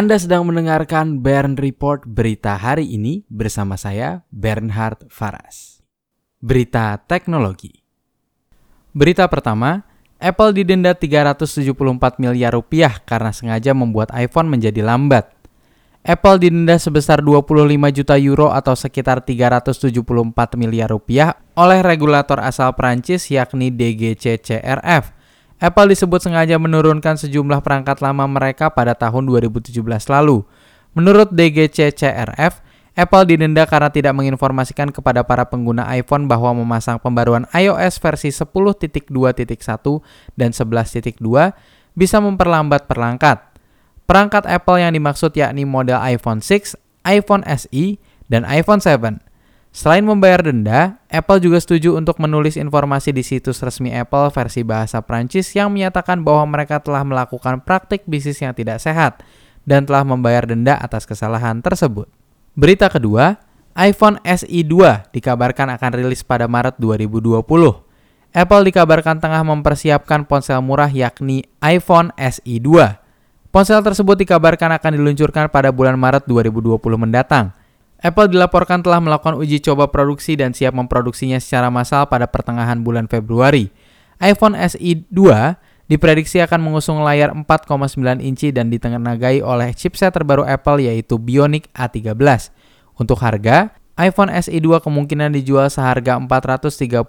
Anda sedang mendengarkan Bern Report berita hari ini bersama saya Bernhard Faras. Berita teknologi. Berita pertama, Apple didenda 374 miliar rupiah karena sengaja membuat iPhone menjadi lambat. Apple didenda sebesar 25 juta euro atau sekitar 374 miliar rupiah oleh regulator asal Prancis yakni DGCCRF Apple disebut sengaja menurunkan sejumlah perangkat lama mereka pada tahun 2017 lalu. Menurut DGC CRF, Apple didenda karena tidak menginformasikan kepada para pengguna iPhone bahwa memasang pembaruan iOS versi 10.2.1 dan 11.2 bisa memperlambat perangkat. Perangkat Apple yang dimaksud yakni model iPhone 6, iPhone SE, dan iPhone 7. Selain membayar denda, Apple juga setuju untuk menulis informasi di situs resmi Apple versi bahasa Prancis yang menyatakan bahwa mereka telah melakukan praktik bisnis yang tidak sehat dan telah membayar denda atas kesalahan tersebut. Berita kedua, iPhone SE 2 dikabarkan akan rilis pada Maret 2020. Apple dikabarkan tengah mempersiapkan ponsel murah yakni iPhone SE 2. Ponsel tersebut dikabarkan akan diluncurkan pada bulan Maret 2020 mendatang. Apple dilaporkan telah melakukan uji coba produksi dan siap memproduksinya secara massal pada pertengahan bulan Februari. iPhone SE 2 diprediksi akan mengusung layar 4,9 inci dan ditenagai oleh chipset terbaru Apple yaitu Bionic A13. Untuk harga, iPhone SE 2 kemungkinan dijual seharga 432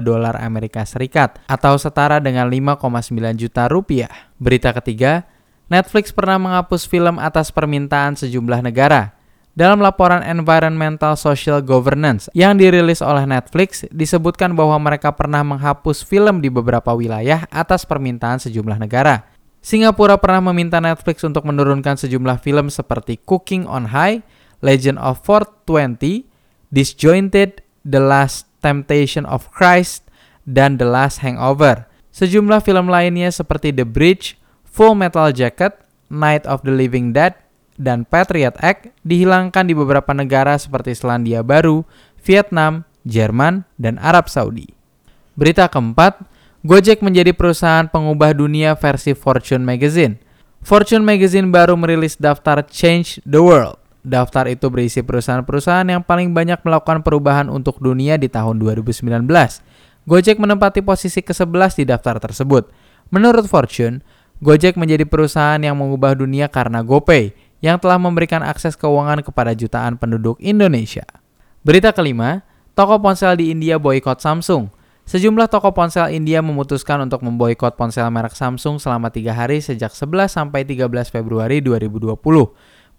dolar Amerika Serikat atau setara dengan 5,9 juta rupiah. Berita ketiga, Netflix pernah menghapus film atas permintaan sejumlah negara. Dalam laporan Environmental Social Governance yang dirilis oleh Netflix, disebutkan bahwa mereka pernah menghapus film di beberapa wilayah atas permintaan sejumlah negara. Singapura pernah meminta Netflix untuk menurunkan sejumlah film seperti Cooking on High, Legend of 420, Disjointed, The Last Temptation of Christ, dan The Last Hangover. Sejumlah film lainnya seperti The Bridge, Full Metal Jacket, Night of the Living Dead, dan Patriot Act dihilangkan di beberapa negara seperti Selandia Baru, Vietnam, Jerman, dan Arab Saudi. Berita keempat, Gojek menjadi perusahaan pengubah dunia versi Fortune Magazine. Fortune Magazine baru merilis daftar Change the World. Daftar itu berisi perusahaan-perusahaan yang paling banyak melakukan perubahan untuk dunia di tahun 2019. Gojek menempati posisi ke-11 di daftar tersebut. Menurut Fortune, Gojek menjadi perusahaan yang mengubah dunia karena GoPay, yang telah memberikan akses keuangan kepada jutaan penduduk Indonesia. Berita kelima, toko ponsel di India boykot Samsung. Sejumlah toko ponsel India memutuskan untuk memboikot ponsel merek Samsung selama tiga hari sejak 11 sampai 13 Februari 2020.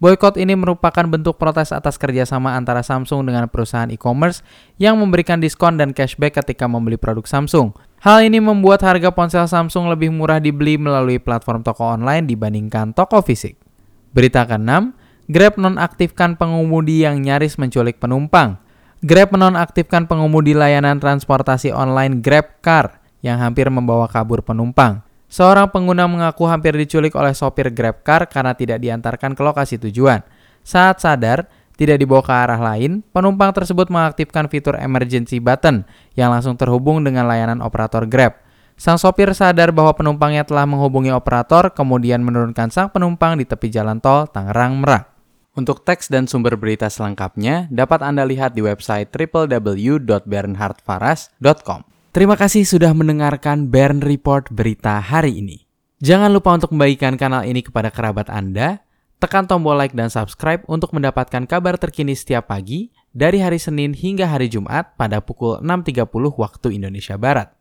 Boykot ini merupakan bentuk protes atas kerjasama antara Samsung dengan perusahaan e-commerce yang memberikan diskon dan cashback ketika membeli produk Samsung. Hal ini membuat harga ponsel Samsung lebih murah dibeli melalui platform toko online dibandingkan toko fisik. Berita ke-6, Grab nonaktifkan pengemudi yang nyaris menculik penumpang. Grab menonaktifkan pengemudi layanan transportasi online Grab Car yang hampir membawa kabur penumpang. Seorang pengguna mengaku hampir diculik oleh sopir Grab Car karena tidak diantarkan ke lokasi tujuan. Saat sadar, tidak dibawa ke arah lain, penumpang tersebut mengaktifkan fitur emergency button yang langsung terhubung dengan layanan operator Grab. Sang sopir sadar bahwa penumpangnya telah menghubungi operator, kemudian menurunkan sang penumpang di tepi jalan tol Tangerang Merak. Untuk teks dan sumber berita selengkapnya dapat Anda lihat di website www.bernhardfaras.com. Terima kasih sudah mendengarkan Bern Report berita hari ini. Jangan lupa untuk membagikan kanal ini kepada kerabat Anda, tekan tombol like dan subscribe untuk mendapatkan kabar terkini setiap pagi dari hari Senin hingga hari Jumat pada pukul 6.30 waktu Indonesia Barat.